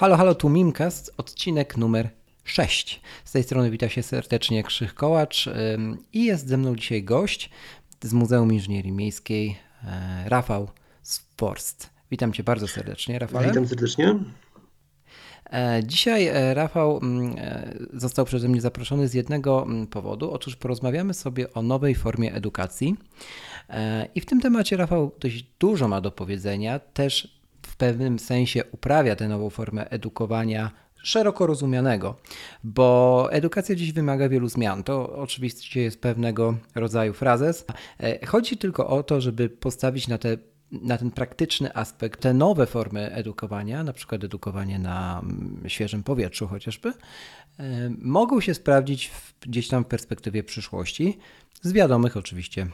Halo, halo, tu Mimcast, odcinek numer 6. Z tej strony wita się serdecznie Krzych Kołacz i jest ze mną dzisiaj gość z Muzeum Inżynierii Miejskiej, e, Rafał Sporst. Witam Cię bardzo serdecznie, Rafał. Witam serdecznie. E, Dzisiaj e, Rafał został przeze mnie zaproszony z jednego powodu. Otóż porozmawiamy sobie o nowej formie edukacji. I w tym temacie Rafał dość dużo ma do powiedzenia. Też pewnym sensie uprawia tę nową formę edukowania szeroko rozumianego, bo edukacja dziś wymaga wielu zmian. To oczywiście jest pewnego rodzaju frazes. E, Chodzi tylko o to, żeby postawić na te na ten praktyczny aspekt, te nowe formy edukowania, na przykład edukowanie na mm, świeżym powietrzu chociażby, e, mogą się sprawdzić w, gdzieś tam w perspektywie przyszłości, z wiadomych oczywiście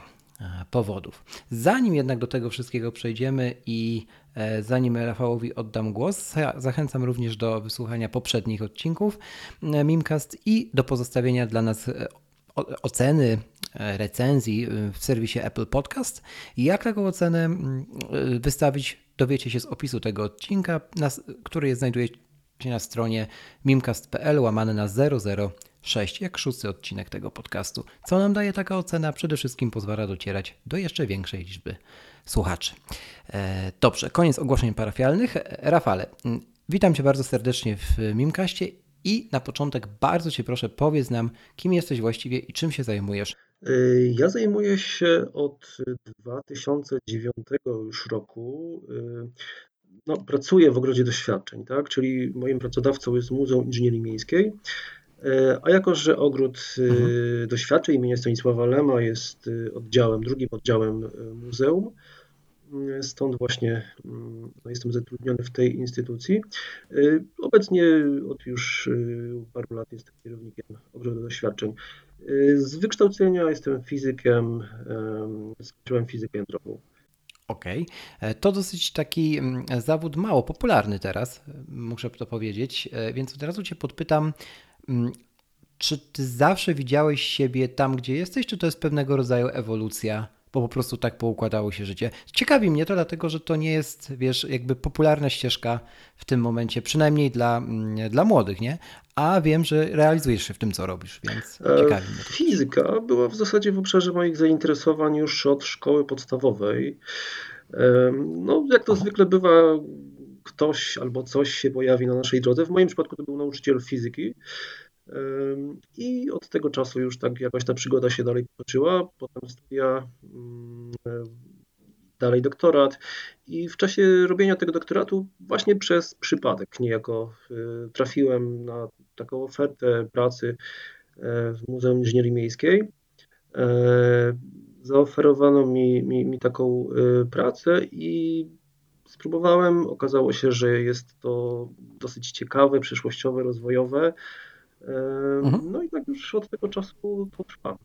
powodów. Zanim jednak do tego wszystkiego przejdziemy i e, zanim Rafałowi oddam głos, za- zachęcam również do wysłuchania poprzednich odcinków e, Mimcast i do pozostawienia dla nas e, oceny, e, recenzji e, w serwisie Apple Podcast. Jak taką ocenę mm, e, wystawić, dowiecie się z opisu tego odcinka, który znajduje się na stronie mimcast.pl łamane na 006, jak szósty odcinek tego podcastu. Co nam daje taka ocena? Przede wszystkim pozwala docierać do jeszcze większej liczby słuchaczy. E, Dobrze, koniec ogłoszeń parafialnych. E, Rafale, witam Cię bardzo serdecznie w Mimkaście i na początek bardzo Cię proszę, powiedz nam, kim jesteś właściwie i czym się zajmujesz. Y, Ja zajmuję się od 2009 już roku. No, pracuję w Ogrodzie Doświadczeń, tak? Czyli moim pracodawcą jest Muzeum Inżynierii Miejskiej. Y, A jako, że Ogród y, Mhm. Doświadczeń imienia Stanisława Lema jest y, oddziałem, drugim oddziałem y, muzeum, stąd właśnie mm, no, jestem zatrudniony w tej instytucji. Obecnie od już paru lat jestem kierownikiem Ogrodu Doświadczeń. Z wykształcenia jestem fizykiem, em, skończyłem fizykę jądrową. Okej, E, to dosyć taki mm, zawód mało popularny teraz, e, muszę to powiedzieć, E, więc od razu Cię podpytam, czy Ty zawsze widziałeś siebie tam, gdzie jesteś, czy to jest pewnego rodzaju ewolucja, bo po prostu tak poukładało się życie? Ciekawi mnie to, dlatego że to nie jest, wiesz, jakby popularna ścieżka w tym momencie, przynajmniej dla, mm, dla młodych, nie? A wiem, że realizujesz się w tym, co robisz, więc E, ciekawi mnie to. Fizyka była w zasadzie w obszarze moich zainteresowań już od szkoły podstawowej. No, jak to Aha. zwykle bywa, ktoś albo coś się pojawi na naszej drodze. W moim przypadku to był nauczyciel fizyki. I od tego czasu już tak jakoś ta przygoda się dalej potoczyła. Potem studia, mm, e, dalej doktorat. I w czasie robienia tego doktoratu, właśnie przez przypadek niejako, y, trafiłem na taką ofertę pracy e, w Muzeum Inżynierii Miejskiej. E, Zaoferowano mi, mi, mi taką pracę i spróbowałem. Okazało się, że jest to dosyć ciekawe, przyszłościowe, rozwojowe. Mhm. No i tak już od tego czasu to trwa.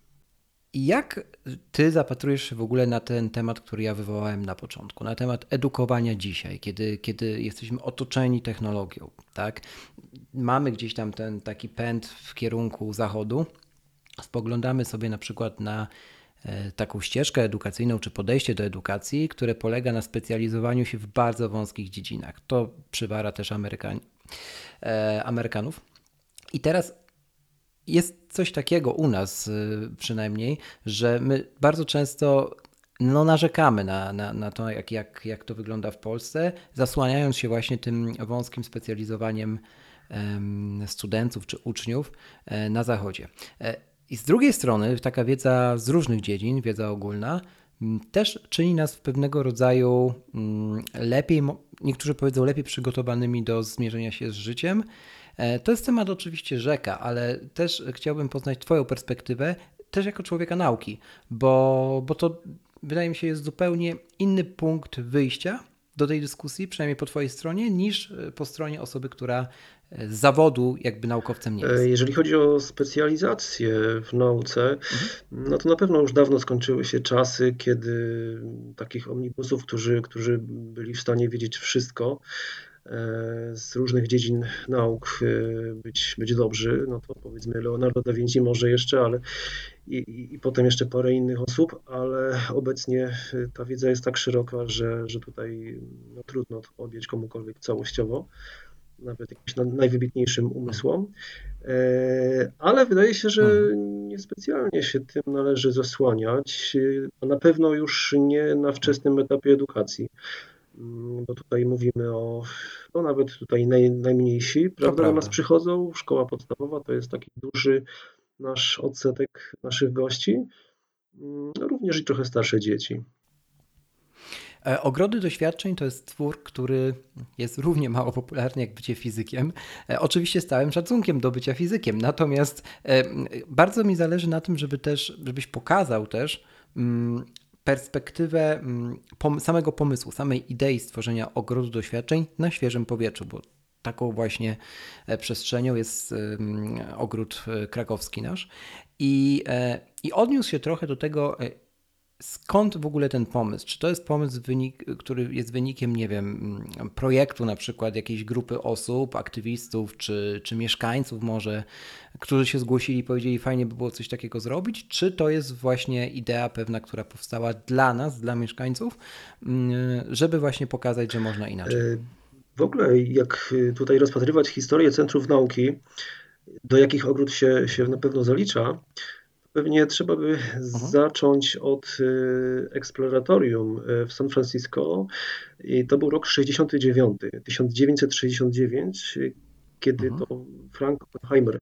Jak ty zapatrujesz się w ogóle na ten temat, który ja wywołałem na początku, na temat edukowania dzisiaj, kiedy, kiedy jesteśmy otoczeni technologią, tak? Mamy gdzieś tam ten taki pęd w kierunku zachodu, spoglądamy sobie na przykład na taką ścieżkę edukacyjną czy podejście do edukacji, które polega na specjalizowaniu się w bardzo wąskich dziedzinach. To przywara też Amerykan- e, Amerykanów. I teraz jest coś takiego u nas y, przynajmniej, że my bardzo często no, narzekamy na, na, na to, jak, jak, jak to wygląda w Polsce, zasłaniając się właśnie tym wąskim specjalizowaniem em, studentów czy uczniów e, na Zachodzie. I z drugiej strony taka wiedza z różnych dziedzin, wiedza ogólna, m, też czyni nas w pewnego rodzaju mm, lepiej, niektórzy powiedzą lepiej przygotowanymi do zmierzenia się z życiem, E, To jest temat oczywiście rzeka, ale też chciałbym poznać Twoją perspektywę, też jako człowieka nauki, bo, bo to wydaje mi się jest zupełnie inny punkt wyjścia do tej dyskusji, przynajmniej po Twojej stronie, niż po stronie osoby, która z zawodu jakby naukowcem nie jest. Jeżeli chodzi o specjalizację w nauce, mhm. no to na pewno już dawno skończyły się czasy, kiedy takich omnibusów, którzy, którzy byli w stanie wiedzieć wszystko, E, z różnych dziedzin nauk e, być, być dobrzy, no to powiedzmy Leonardo da Vinci może jeszcze, ale i, i, potem jeszcze parę innych osób, ale obecnie e, ta wiedza jest tak szeroka, że, że tutaj no, trudno to objąć komukolwiek całościowo, nawet jakimś najwybitniejszym umysłom. Ale wydaje się, że mhm. niespecjalnie się tym należy zasłaniać, a na pewno już nie na wczesnym etapie edukacji. Mm, bo tutaj mówimy o, no nawet tutaj naj, najmniejsi, prawda, do nas przychodzą. Szkoła podstawowa to jest taki duży nasz odsetek naszych gości, mm, również i trochę starsze dzieci. E, Ogrody doświadczeń to jest twór, który jest równie mało popularny jak bycie fizykiem. E, oczywiście z całym szacunkiem do bycia fizykiem, natomiast e, bardzo mi zależy na tym, żeby też, żebyś pokazał też, mm, perspektywę mm, samego pomysłu, samej idei stworzenia ogrodu doświadczeń na świeżym powietrzu, bo taką właśnie e, przestrzenią jest ogród e, krakowski nasz. I, e, i odniósł się trochę do tego, skąd w ogóle ten pomysł? Czy to jest pomysł, wynik, który jest wynikiem, nie wiem, projektu na przykład jakiejś grupy osób, aktywistów czy, czy mieszkańców może, którzy się zgłosili i powiedzieli, fajnie by było coś takiego zrobić? Czy to jest właśnie idea pewna, która powstała dla nas, dla mieszkańców, mm, żeby właśnie pokazać, że można inaczej? E, w ogóle, jak tutaj rozpatrywać historię centrów nauki, do jakich ogród się, się na pewno zalicza, Pewnie trzeba by mhm. zacząć od y, eksploratorium y, w San Francisco. I to był rok 69, 1969, kiedy mhm. to Frank Oppenheimer,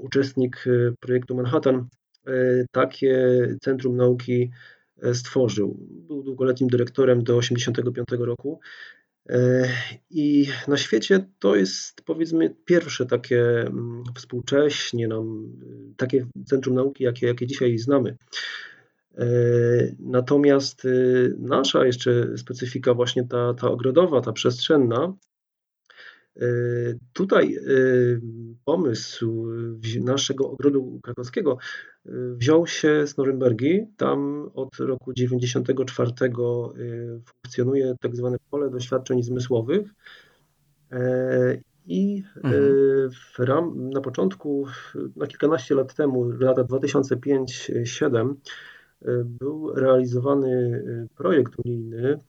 uczestnik y, projektu Manhattan, takie centrum nauki stworzył. Był długoletnim dyrektorem do 1985 roku. E, I na świecie to jest powiedzmy pierwsze takie mm, współcześnie nam, takie centrum nauki, jakie, jakie dzisiaj znamy. E, natomiast nasza jeszcze specyfika, właśnie ta, ta ogrodowa, ta przestrzenna, tutaj e, pomysł naszego ogrodu krakowskiego e, wziął się z Norymbergi. Tam od roku 94 funkcjonuje tak zwane pole doświadczeń zmysłowych. I mhm. w ram, na początku, na kilkanaście lat temu, lata 2005-2007, był realizowany projekt unijny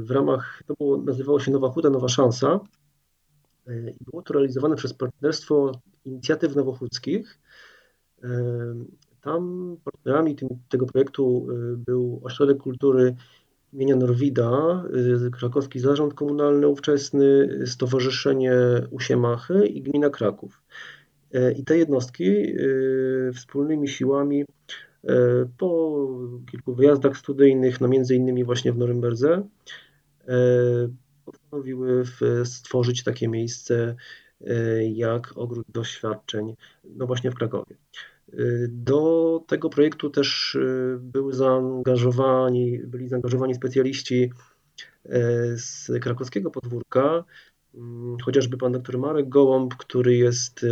w ramach, to było, nazywało się Nowa Huta, Nowa Szansa. E, i było to realizowane przez Partnerstwo Inicjatyw Nowochódzkich. E, tam partnerami tym, tego projektu e, był Ośrodek Kultury imienia Norwida, Krakowski Zarząd Komunalny ówczesny, Stowarzyszenie Usiemachy i Gmina Kraków. I te jednostki wspólnymi siłami po kilku wyjazdach studyjnych, no między innymi właśnie w Norymberdze, postanowiły stworzyć takie miejsce e, jak ogród doświadczeń, no właśnie w Krakowie. E, do tego projektu też e, były zaangażowani, byli zaangażowani specjaliści z krakowskiego podwórka, mm, chociażby pan dr Marek Gołąb, który jest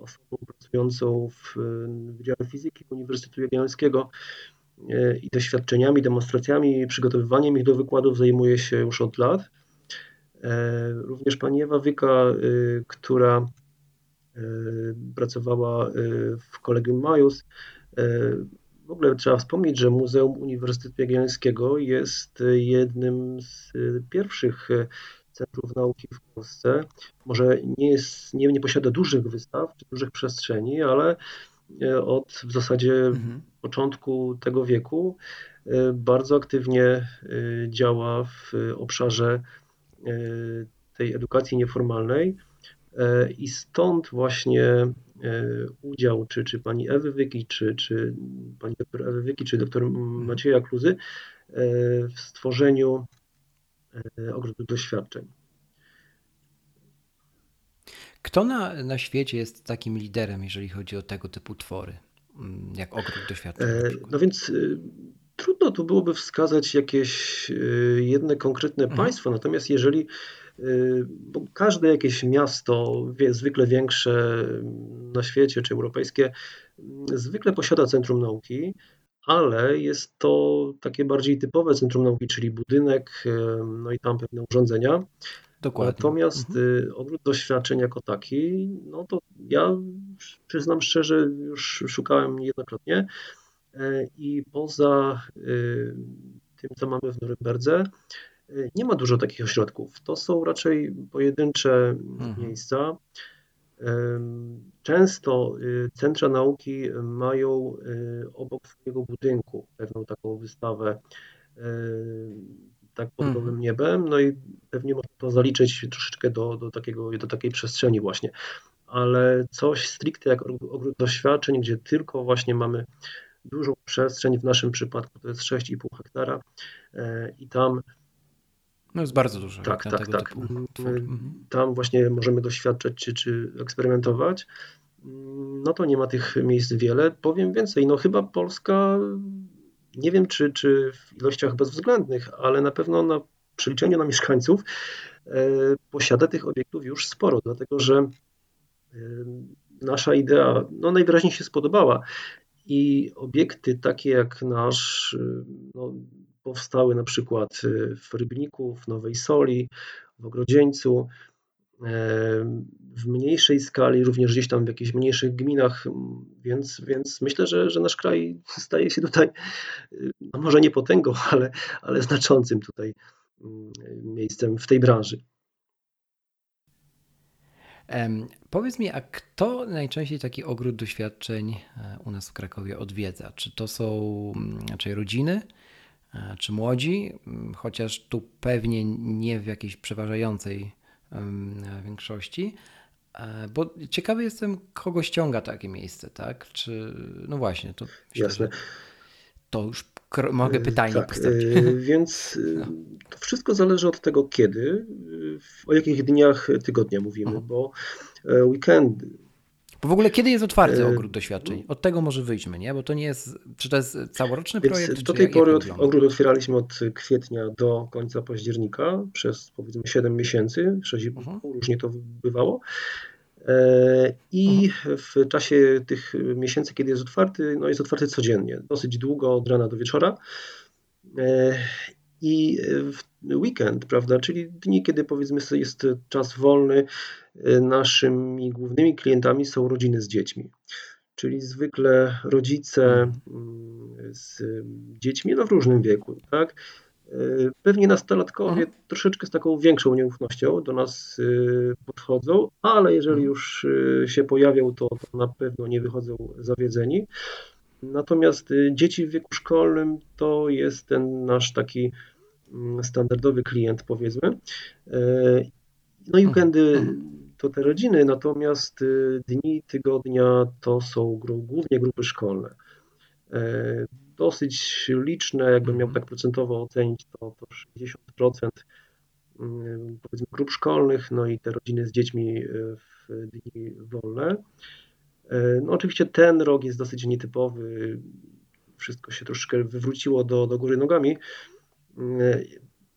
osobą pracującą w Wydziale Fizyki Uniwersytetu Jagiellońskiego, i doświadczeniami, demonstracjami, przygotowywaniem ich do wykładów zajmuje się już od lat. E, również pani Ewa Wyka, e, która pracowała w Kolegium Majus. W ogóle trzeba wspomnieć, że Muzeum Uniwersytetu Jagiellońskiego jest jednym z pierwszych centrów nauki w Polsce. Może nie, jest, nie, nie posiada dużych wystaw czy dużych przestrzeni, ale od w zasadzie mhm. początku tego wieku e, bardzo aktywnie e, działa w obszarze e, tej edukacji nieformalnej i stąd właśnie udział czy, czy pani Ewy Wyki, czy, czy pani doktor Ewy Wyki, czy doktor Macieja Kluzy w stworzeniu ogrodu doświadczeń. Kto na, na świecie jest takim liderem, jeżeli chodzi o tego typu twory, mm, jak ogród doświadczeń? No więc y, Trudno tu byłoby wskazać jakieś jedne konkretne mhm. państwo, natomiast jeżeli bo każde jakieś miasto, zwykle większe na świecie czy europejskie, zwykle posiada centrum nauki, ale jest to takie bardziej typowe centrum nauki, czyli budynek, no i tam pewne urządzenia. Dokładnie. Natomiast mhm. ogród doświadczeń jako taki, no to ja przyznam szczerze, już szukałem niejednokrotnie e, i poza tym, co mamy w Norymberdze, nie ma dużo takich ośrodków. To są raczej pojedyncze mhm. miejsca. Często y, centra nauki mają y, obok swojego budynku pewną taką wystawę y, tak pod gołym mhm. niebem, no i pewnie można to zaliczyć troszeczkę do, do, takiego, do takiej przestrzeni właśnie. Ale coś stricte jak ogród doświadczeń, gdzie tylko właśnie mamy dużą przestrzeń, w naszym przypadku to jest 6,5 hektara i tam no jest bardzo dużo. Tak, tak, tak. Mhm. Tam właśnie możemy doświadczać czy, czy eksperymentować. No to nie ma tych miejsc wiele. Powiem więcej, no chyba Polska, nie wiem czy, czy w ilościach bezwzględnych, ale na pewno na przeliczeniu na mieszkańców e, posiada tych obiektów już sporo, dlatego że e, nasza idea no, najwyraźniej się spodobała. I obiekty takie jak nasz, no, powstały na przykład w Rybniku, w Nowej Soli, w Ogrodzieńcu, e, w mniejszej skali, również gdzieś tam w jakichś mniejszych gminach, więc, więc myślę, że, że nasz kraj staje się tutaj, y, no może nie potęgą, ale, ale znaczącym tutaj mm, miejscem w tej branży. Powiedz mi, a kto najczęściej taki ogród doświadczeń e, u nas w Krakowie odwiedza? Czy to są mm, raczej rodziny, E, czy młodzi, chociaż tu pewnie nie w jakiejś przeważającej większości. E, bo ciekawy jestem, kogo ściąga takie miejsce, tak? Czy, no właśnie, to Jasne. to już mogę pytanie tak, postawić. Więc no. to wszystko zależy od tego, kiedy, o jakich dniach tygodnia mówimy, mhm. bo weekendy, bo w ogóle kiedy jest otwarty e, ogród doświadczeń? Od tego może wyjdźmy, nie? Bo to nie jest, czy to jest całoroczny Więc projekt? Do tej pory ogród otwieraliśmy od kwietnia do końca października przez powiedzmy 7 miesięcy, 6,5 uh -huh. różnie to bywało. E, I -huh. w czasie tych miesięcy, kiedy jest otwarty, no jest otwarty codziennie, dosyć długo, od rana do wieczora. E, I w weekend, prawda, czyli dni, kiedy powiedzmy jest czas wolny, y, naszymi głównymi klientami są rodziny z dziećmi. Czyli zwykle rodzice mm, z dziećmi no w różnym wieku, tak? Y, pewnie nastolatkowie mhm. troszeczkę z taką większą nieufnością do nas podchodzą, ale jeżeli mhm. już się pojawią, to, to na pewno nie wychodzą zawiedzeni. Natomiast dzieci w wieku szkolnym to jest ten nasz taki standardowy klient, powiedzmy. E, no i mhm. weekendy mhm. to te rodziny, natomiast y, dni tygodnia to są głównie grupy szkolne. E, dosyć liczne, jakbym miał mhm. tak procentowo ocenić, to, to 60% mm, powiedzmy grup szkolnych, no i te rodziny z dziećmi y, w dni wolne. E, no oczywiście ten rok jest dosyć nietypowy, wszystko się troszkę wywróciło do, do góry nogami,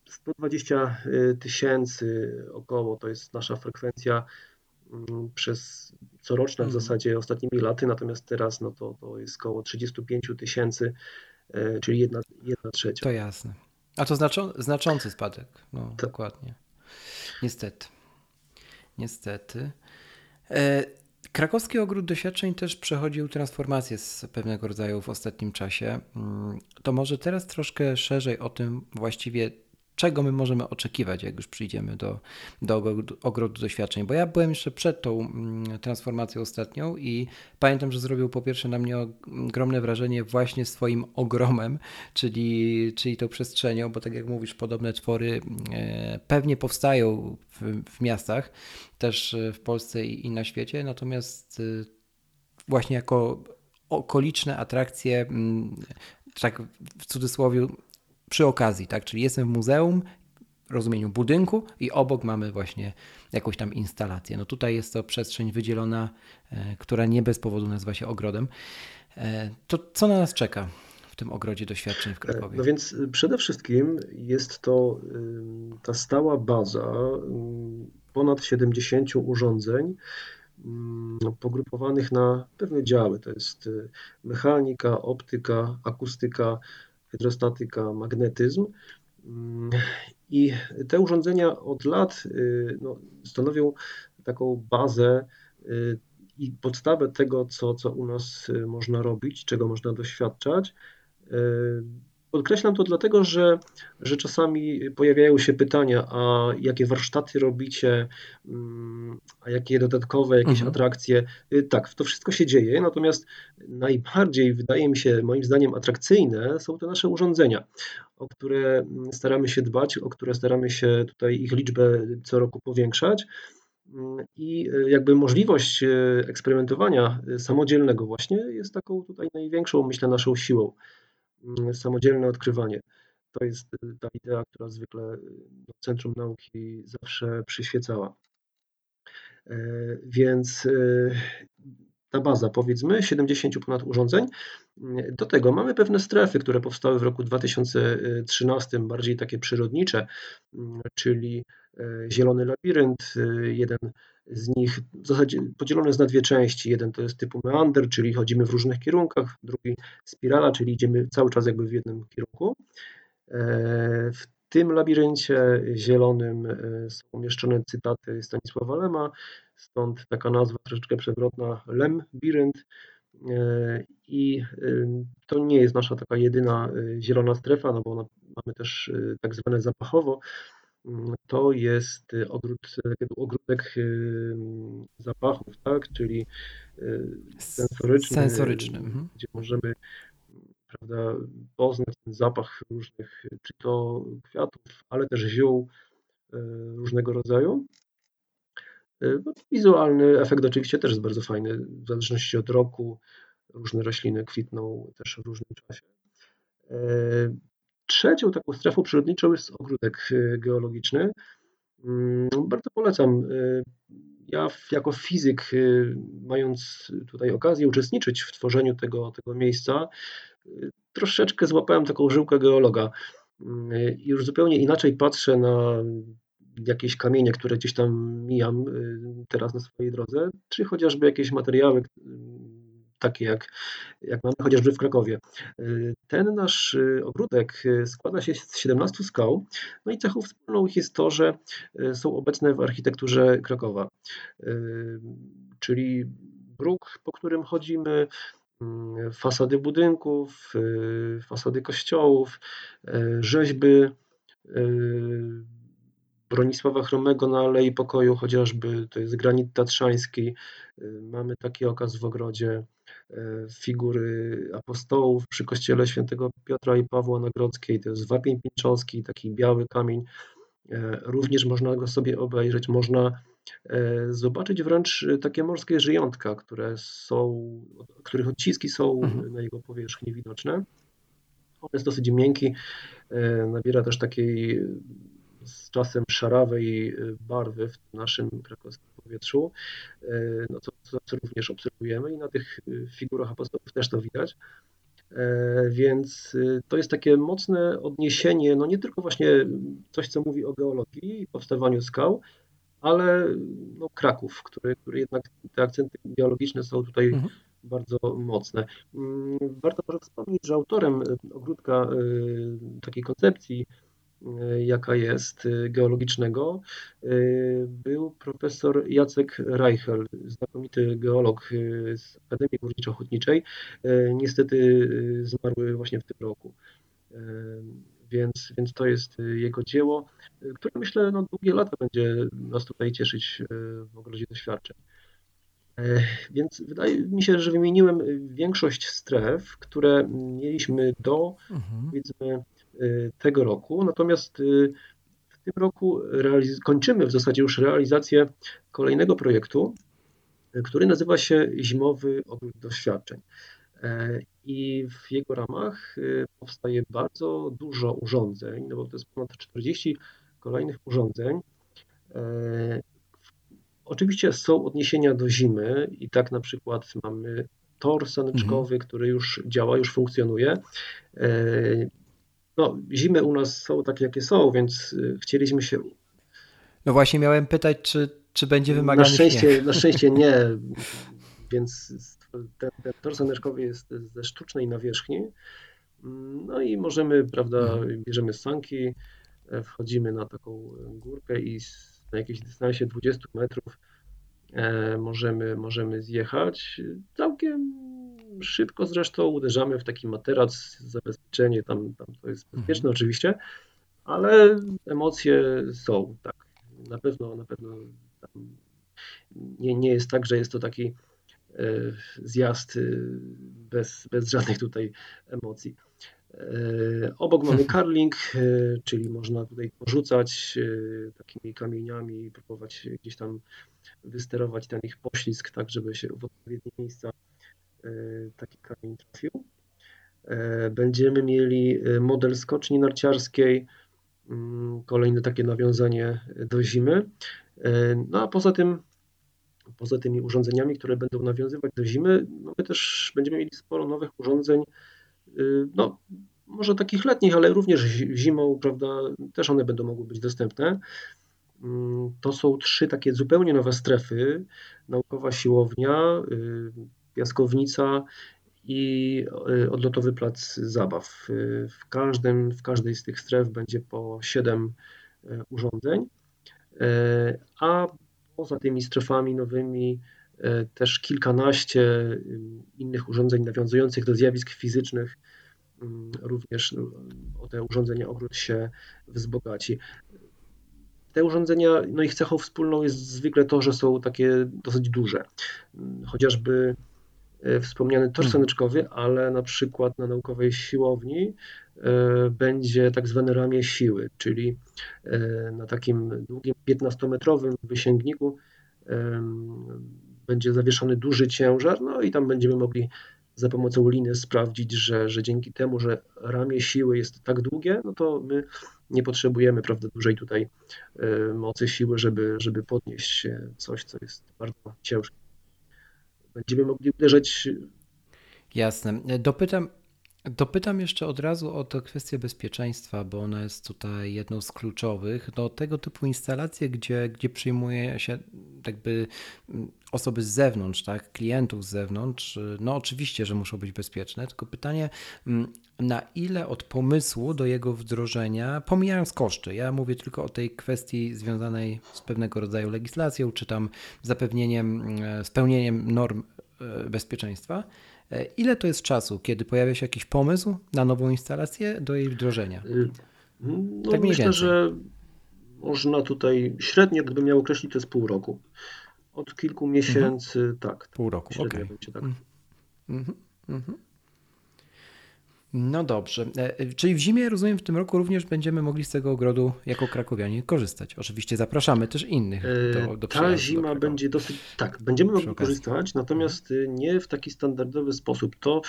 120 y, tysięcy około to jest nasza frekwencja mm, przez coroczna w mhm. zasadzie ostatnimi laty, natomiast teraz no to, to jest około 35 tysięcy, y, czyli jedna, jedna trzecia. To jasne. A to znaczą, znaczący spadek. No. Dokładnie. Niestety. Niestety. E, Krakowski Ogród Doświadczeń też przechodził transformację z pewnego rodzaju w ostatnim czasie. Mm, to może teraz troszkę szerzej o tym właściwie, czego my możemy oczekiwać, jak już przyjdziemy do, do ogrodu doświadczeń. Bo ja byłem jeszcze przed tą mm, transformacją ostatnią i pamiętam, że zrobił po pierwsze na mnie ogromne wrażenie właśnie swoim ogromem, czyli, czyli tą przestrzenią, bo tak jak mówisz, podobne twory e, pewnie powstają w, w miastach, też w Polsce i, i na świecie, natomiast e, właśnie jako okoliczne atrakcje, mm, tak w cudzysłowie, przy okazji, tak? Czyli jestem w muzeum, w rozumieniu budynku i obok mamy właśnie jakąś tam instalację. No tutaj jest to przestrzeń wydzielona, e, która nie bez powodu nazywa się ogrodem. E, to co na nas czeka w tym ogrodzie doświadczeń w Krakowie? No więc przede wszystkim jest to ta stała baza ponad 70 urządzeń pogrupowanych na pewne działy. To jest mechanika, optyka, akustyka, hydrostatyka, magnetyzm. I te urządzenia od lat no, stanowią taką bazę i podstawę tego, co, co u nas y, można robić, czego można doświadczać. Y, podkreślam to dlatego, że, że czasami pojawiają się pytania, a jakie warsztaty robicie, mm, a jakie dodatkowe jakieś mhm. atrakcje. Y, tak, to wszystko się dzieje, natomiast najbardziej wydaje mi się, moim zdaniem, atrakcyjne są te nasze urządzenia, o które mm, staramy się dbać, o które staramy się tutaj ich liczbę co roku powiększać. I e, jakby możliwość e, eksperymentowania samodzielnego właśnie jest taką tutaj największą, myślę, naszą siłą. Mm, samodzielne odkrywanie. To jest ta idea, która zwykle Centrum Nauki zawsze przyświecała. Więc ta baza, powiedzmy, 70 ponad urządzeń. Do tego mamy pewne strefy, które powstały w roku 2013, bardziej takie przyrodnicze, mm, czyli E, zielony labirynt. E, jeden z nich w zasadzie podzielony jest na dwie części. Jeden to jest typu meander, czyli chodzimy w różnych kierunkach, drugi spirala, czyli idziemy cały czas jakby w jednym kierunku. E, w tym labiryncie zielonym są umieszczone cytaty Stanisława Lema, stąd taka nazwa troszeczkę przewrotna Lembirynt. I to nie jest nasza taka jedyna zielona strefa, no bo mamy też tak zwane zapachowo, to jest y, ogród, ogródek y, zapachów, tak? czyli y, sensoryczny, sensoryczny. Mhm. gdzie możemy prawda, poznać ten zapach różnych, czy to kwiatów, ale też ziół różnego rodzaju. No, wizualny efekt oczywiście też jest bardzo fajny, w zależności od roku różne rośliny kwitną też w różnym czasie. Trzecią taką strefą przyrodniczą jest ogródek y, geologiczny. Mm, bardzo polecam. Y, ja jako fizyk, y, mając tutaj okazję uczestniczyć w tworzeniu tego, tego miejsca, troszeczkę złapałem taką żyłkę geologa i już zupełnie inaczej patrzę na jakieś kamienie, które gdzieś tam mijam teraz na swojej drodze, czy chociażby jakieś materiały, takie jak, jak mamy chociażby w Krakowie. Y, ten nasz y, ogródek y, składa się z 17 skał, no i cechą wspólną ich jest to, że są obecne w architekturze Krakowa, czyli bruk, po którym chodzimy, fasady budynków, fasady kościołów, rzeźby, Bronisława Chromego na Alei Pokoju chociażby, to jest granit tatrzański. Mamy taki okaz w ogrodzie. E, figury apostołów przy kościele świętego Piotra i Pawła na Grodzkiej. To jest wapień pińczowski, taki biały kamień. E, również można go sobie obejrzeć, można zobaczyć wręcz takie morskie żyjątka, które są, których odciski są mhm. na jego powierzchni widoczne. On jest dosyć miękki, nabiera też takiej z czasem szarawej barwy w naszym krakowskim powietrzu, no co, co również obserwujemy i na tych figurach apostołów też to widać. Więc to jest takie mocne odniesienie, no nie tylko właśnie coś, co mówi o geologii i powstawaniu skał, ale no Kraków, który, który jednak te akcenty geologiczne są tutaj mhm. bardzo mocne. Warto może wspomnieć, że autorem ogródka takiej koncepcji E, jaka jest e, geologicznego, e, był profesor Jacek Reichel, znakomity geolog z Akademii Górniczo-Hutniczej. Niestety zmarły właśnie w tym roku. Więc, więc to jest jego dzieło, które myślę no, długie lata będzie nas tutaj cieszyć w ogrodzie doświadczeń. Więc wydaje mi się, że wymieniłem większość stref, które mieliśmy do mhm. powiedzmy Y, tego roku. Natomiast y, w tym roku kończymy w zasadzie już realizację kolejnego projektu, y, który nazywa się Zimowy Ogród Doświadczeń. E, I w jego ramach powstaje bardzo dużo urządzeń, no bo to jest ponad 40 kolejnych urządzeń. E, oczywiście są odniesienia do zimy i tak na przykład mamy tor saneczkowy, mhm. który już działa, już funkcjonuje. No, zimy u nas są takie, jakie są, więc chcieliśmy się. No właśnie, miałem pytać, czy, czy będzie wymagany na szczęście, śnieg. Na szczęście nie, więc ten, ten tor saneczkowy jest ze sztucznej nawierzchni. No i możemy, prawda, mhm. bierzemy sanki, wchodzimy na taką górkę i na jakiejś dystansie 20 metrów e, możemy, możemy zjechać. Całkiem szybko zresztą uderzamy w taki materac, zabezpieczenie, tam, tam to jest mhm. bezpieczne mhm. oczywiście, ale emocje są, tak. Na pewno, na pewno nie, nie jest tak, że jest to taki e, zjazd e, bez, bez żadnych tutaj emocji. E, obok mamy karling, e, czyli można tutaj porzucać takimi kamieniami, próbować gdzieś tam wysterować ten ich poślizg, tak żeby się w odpowiednie miejsca taki kamień trafił. Będziemy mieli model skoczni narciarskiej, mm, kolejne takie nawiązanie do zimy. No a poza tym, poza tymi urządzeniami, które będą nawiązywać do zimy, no my też będziemy mieli sporo nowych urządzeń, Y, no, może takich letnich, ale również zimą, prawda, też one będą mogły być dostępne. Mm, to są trzy takie zupełnie nowe strefy: naukowa siłownia, y, piaskownica i y, odlotowy plac zabaw. W, każdym, w każdej z tych stref będzie po siedem urządzeń, a poza tymi strefami nowymi też kilkanaście innych urządzeń nawiązujących do zjawisk fizycznych, również o te urządzenia ogród się wzbogaci. Te urządzenia, no ich cechą wspólną jest zwykle to, że są takie dosyć duże. Chociażby wspomniany tor saneczkowy, ale na przykład na naukowej siłowni e, będzie tak zwane ramię siły, czyli na takim długim 15-metrowym wysięgniku będzie zawieszony duży ciężar, no i tam będziemy mogli za pomocą liny sprawdzić, że, że dzięki temu, że ramię siły jest tak długie, no to my nie potrzebujemy prawda, dużej tutaj e, mocy siły, żeby, żeby podnieść coś, co jest bardzo ciężkie. Będziemy mogli uderzać. Jasne. Dopytam, Dopytam jeszcze od razu o tę kwestię bezpieczeństwa, bo ona jest tutaj jedną z kluczowych. No, tego typu instalacje, gdzie, gdzie przyjmuje się jakby mm, osoby z zewnątrz, tak, klientów z zewnątrz, no oczywiście, że muszą być bezpieczne, tylko pytanie, mm, na ile od pomysłu do jego wdrożenia, pomijając koszty, ja mówię tylko o tej kwestii związanej z pewnego rodzaju legislacją, czy tam zapewnieniem, mm, spełnieniem norm e, bezpieczeństwa, E, ile to jest czasu, kiedy pojawia się jakiś pomysł na nową instalację do jej wdrożenia? Y, no, tak myślę, więcej. że można tutaj średnio, gdybym miał określić, to jest pół roku. Od kilku miesięcy, mhm. tak. Pół roku, okej. Okay. Tak. Mhm. Mhm. No dobrze. E, e, czyli w zimie, rozumiem, w tym roku również będziemy mogli z tego ogrodu jako krakowianie korzystać. Oczywiście zapraszamy też innych do, do Ta zima do będzie dosyć, tak, będziemy mogli korzystać, natomiast nie w taki standardowy sposób. To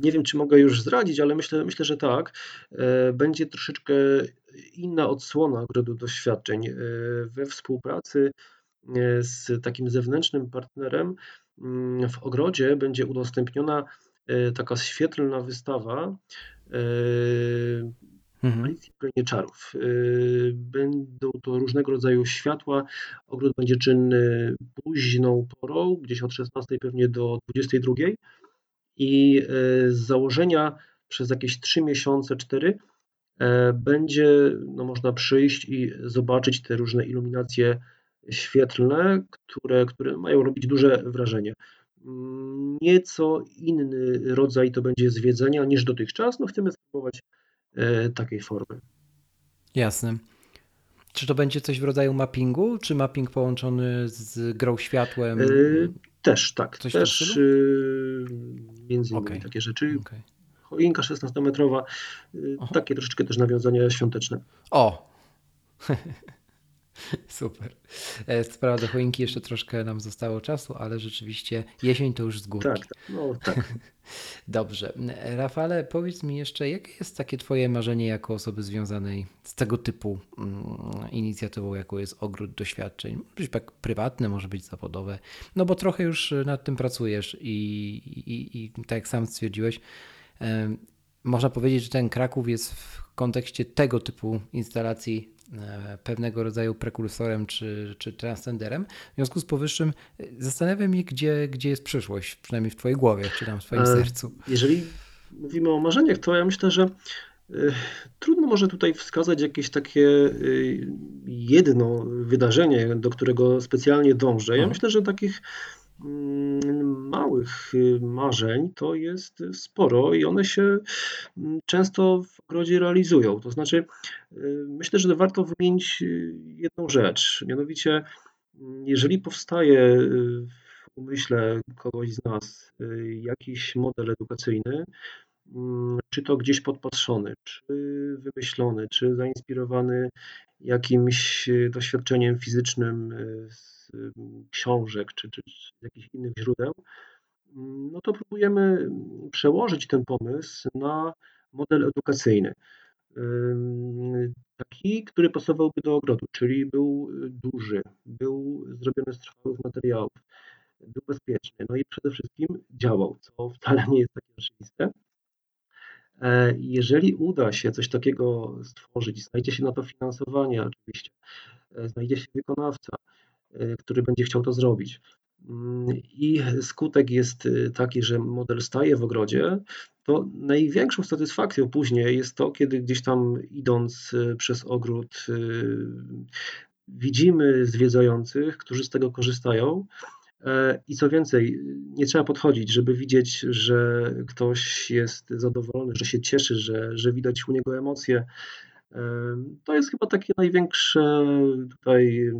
nie wiem, czy mogę już zdradzić, ale myślę, myślę że tak. E, będzie troszeczkę inna odsłona ogrodu doświadczeń. We współpracy z takim zewnętrznym partnerem mm, w ogrodzie będzie udostępniona E, taka świetlna wystawa e, mhm. Krainie Czarów. E, będą to różnego rodzaju światła. Ogród będzie czynny późną porą, gdzieś od 16 pewnie do 22 i z założenia przez jakieś 3 miesiące, 4 będzie no, można przyjść i zobaczyć te różne iluminacje świetlne, które, które mają robić duże wrażenie. Nieco inny rodzaj to będzie zwiedzenia niż dotychczas. No chcemy spróbować e, takiej formy. Jasne. Czy to będzie coś w rodzaju mappingu, czy mapping połączony z grą światłem? E, też, tak. Coś też e, między innymi okay. takie rzeczy. Okay. Choinka 16-metrowa, takie troszeczkę też nawiązania świąteczne. O! Super. E, Sprawa do choinki jeszcze troszkę nam zostało czasu, ale rzeczywiście jesień to już z górki. Tak, tak. No, tak. Dobrze. Rafale, powiedz mi jeszcze, jakie jest takie Twoje marzenie jako osoby związanej z tego typu mm, inicjatywą, jaką jest ogród doświadczeń? Może być tak prywatne, może być zawodowe, no bo trochę już nad tym pracujesz i, i, i tak jak sam stwierdziłeś, można powiedzieć, że ten Kraków jest w kontekście tego typu instalacji e, pewnego rodzaju prekursorem czy, czy transcenderem. W związku z powyższym e, zastanawiam się, gdzie, gdzie jest przyszłość, przynajmniej w Twojej głowie, czy tam w Twoim e, sercu. Jeżeli mówimy o marzeniach, to ja myślę, że Trudno może tutaj wskazać jakieś takie jedno wydarzenie, do którego specjalnie dążę. Ja mhm. myślę, że takich małych y, marzeń to jest sporo i one się mm, często w ogrodzie realizują. To znaczy, y, myślę, że warto wymienić y, jedną rzecz. Mianowicie, mm, jeżeli powstaje w umyśle kogoś z nas jakiś model edukacyjny, czy to gdzieś podpatrzony, czy wymyślony, czy zainspirowany jakimś doświadczeniem fizycznym z książek czy, czy jakichś innych źródeł, no to próbujemy przełożyć ten pomysł na model edukacyjny. Taki, który pasowałby do ogrodu, czyli był duży, był zrobiony z trwałych materiałów, był bezpieczny, no i przede wszystkim działał, co wcale nie jest takie oczywiste. E, jeżeli uda się coś takiego stworzyć, znajdzie się na to finansowanie oczywiście, e, znajdzie się wykonawca, Y, który będzie chciał to zrobić. Mm, I skutek jest y, taki, że model staje w ogrodzie, to największą satysfakcją później jest to, kiedy gdzieś tam idąc y, przez ogród widzimy zwiedzających, którzy z tego korzystają. E, I co więcej, nie trzeba podchodzić, żeby widzieć, że ktoś jest zadowolony, że się cieszy, że, że widać u niego emocje, to jest chyba takie największe tutaj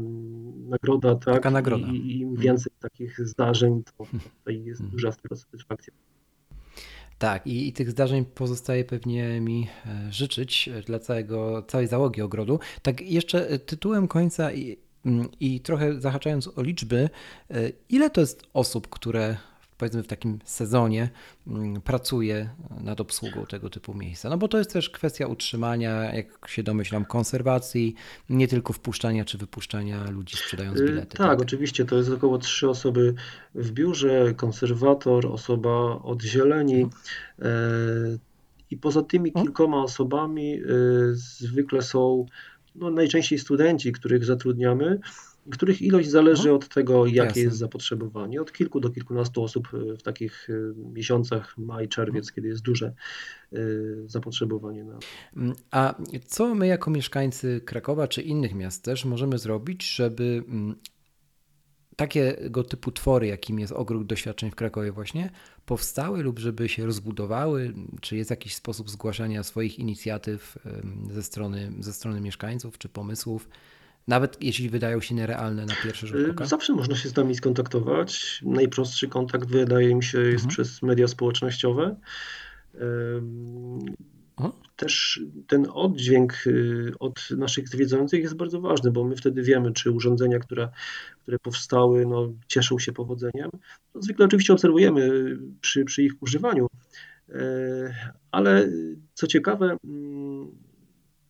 nagroda, tak? Taka nagroda. I, im mhm. więcej takich zdarzeń, to tutaj jest mhm. duża satysfakcja. Tak, i, i, tych zdarzeń pozostaje pewnie mi e, życzyć dla całego, całej załogi ogrodu. Tak, jeszcze e, tytułem końca i, mm, i trochę zahaczając o liczby, e, ile to jest osób, które powiedzmy w takim sezonie mm, pracuje nad obsługą tego typu miejsca. No bo to jest też kwestia utrzymania, jak się domyślam, konserwacji, nie tylko wpuszczania czy wypuszczania ludzi sprzedając y, bilety. Tak, tak, oczywiście, to jest około trzy osoby w biurze, konserwator, osoba od zieleni. Mhm. E, I poza tymi mhm. kilkoma osobami y, zwykle są no, najczęściej studenci, których zatrudniamy których ilość zależy no, od tego, jakie jasne. jest zapotrzebowanie. Od kilku do kilkunastu osób e, w takich e, miesiącach, maj, czerwiec, no. kiedy jest duże e, zapotrzebowanie na. Mm, a co my jako mieszkańcy Krakowa czy innych miast też możemy zrobić, żeby mm, takiego typu twory, jakim jest ogród doświadczeń w Krakowie właśnie, powstały lub żeby się rozbudowały? Czy jest jakiś sposób zgłaszania swoich inicjatyw ze strony, ze strony mieszkańców czy pomysłów? Nawet jeśli wydają się nierealne na pierwszy rzut oka? Zawsze można się z nami skontaktować. Najprostszy kontakt wydaje mi się jest mhm. przez media społecznościowe. Też ten oddźwięk y, od naszych zwiedzających jest bardzo ważny, bo my wtedy wiemy, czy urządzenia, które, które powstały, no, cieszą się powodzeniem. No, zwykle oczywiście obserwujemy przy, przy ich używaniu, ale co ciekawe, mm,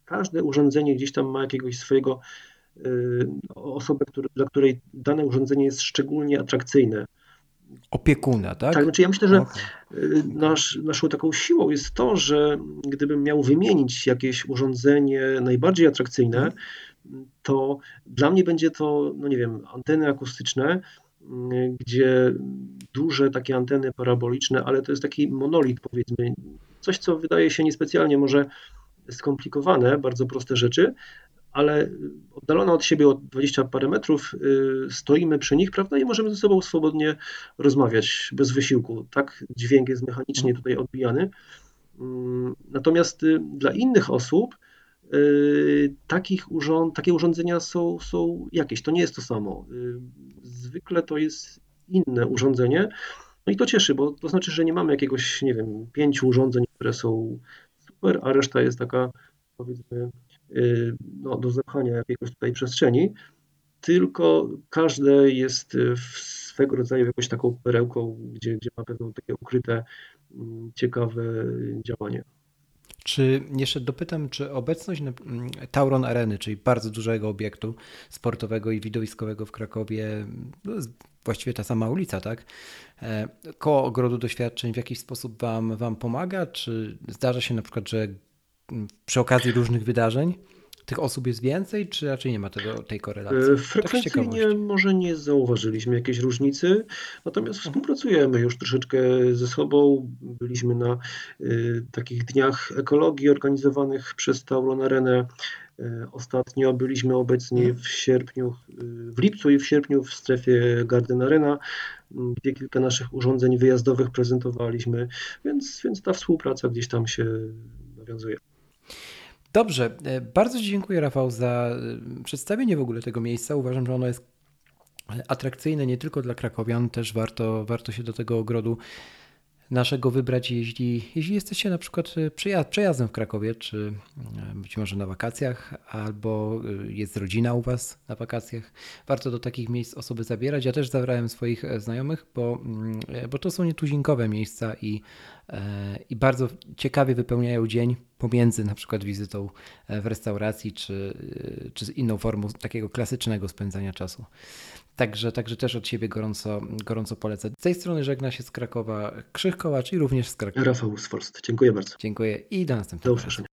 każde urządzenie gdzieś tam ma jakiegoś swojego Y, osobę, który, dla której dane urządzenie jest szczególnie atrakcyjne. Opiekuna, tak? Tak, znaczy ja myślę, że okay. nasz, naszą taką siłą jest to, że gdybym miał wymienić jakieś urządzenie najbardziej atrakcyjne, to dla mnie będzie to, no nie wiem, anteny akustyczne, y, gdzie duże takie anteny paraboliczne, ale to jest taki monolit powiedzmy, coś co wydaje się niespecjalnie może skomplikowane, bardzo proste rzeczy, ale oddalona od siebie o 20 parę metrów y, stoimy przy nich, prawda, i możemy ze sobą swobodnie rozmawiać bez wysiłku. Tak dźwięk jest mechanicznie tutaj odbijany. Mm, natomiast y, dla innych osób y, takich urząd, takie urządzenia są, są jakieś, to nie jest to samo. Zwykle to jest inne urządzenie, no i to cieszy, bo to znaczy, że nie mamy jakiegoś, nie wiem, pięciu urządzeń, które są super, a reszta jest taka, powiedzmy, no, do zepchania jakiegoś tutaj przestrzeni, tylko każde jest swego rodzaju jakąś taką perełką, gdzie, gdzie ma pewne takie ukryte, mm, ciekawe działanie. Czy jeszcze dopytam, czy obecność mm, Tauron Areny, czyli bardzo dużego obiektu sportowego i widowiskowego w Krakowie, no właściwie ta sama ulica, tak? E, koło ogrodu doświadczeń w jakiś sposób wam, wam pomaga? Czy zdarza się na przykład, że przy okazji różnych wydarzeń tych osób jest więcej, czy raczej nie ma tego, tej korelacji? E, tak frekwencyjnie tak może nie zauważyliśmy jakiejś różnicy, natomiast mhm. współpracujemy już troszeczkę ze sobą. Byliśmy na y, takich dniach ekologii organizowanych przez Tauron Arenę. E, ostatnio byliśmy obecni w sierpniu, w lipcu i w sierpniu w strefie Garden Arena, gdzie kilka naszych urządzeń wyjazdowych prezentowaliśmy, więc, więc ta współpraca gdzieś tam się nawiązuje. Dobrze, e, bardzo dziękuję Rafał za e, przedstawienie w ogóle tego miejsca. Uważam, że ono jest atrakcyjne nie tylko dla krakowian, też warto, warto się do tego ogrodu naszego wybrać, jeśli, jeśli jesteście na przykład e, przejazdem w Krakowie, czy być może na wakacjach, albo jest rodzina u Was na wakacjach. Warto do takich miejsc osoby zabierać. Ja też zabrałem swoich znajomych, bo, mm, bo to są nietuzinkowe miejsca i, i bardzo ciekawie wypełniają dzień pomiędzy na przykład wizytą e, w restauracji czy, e, czy inną formą takiego klasycznego spędzania czasu. Także, także też od siebie gorąco, gorąco polecę. Z tej strony żegna się z Krakowa Krzych Kołacz i również z Krakowa. Rafał Sforst. Dziękuję bardzo. Dziękuję i do następnego. Do usłyszenia.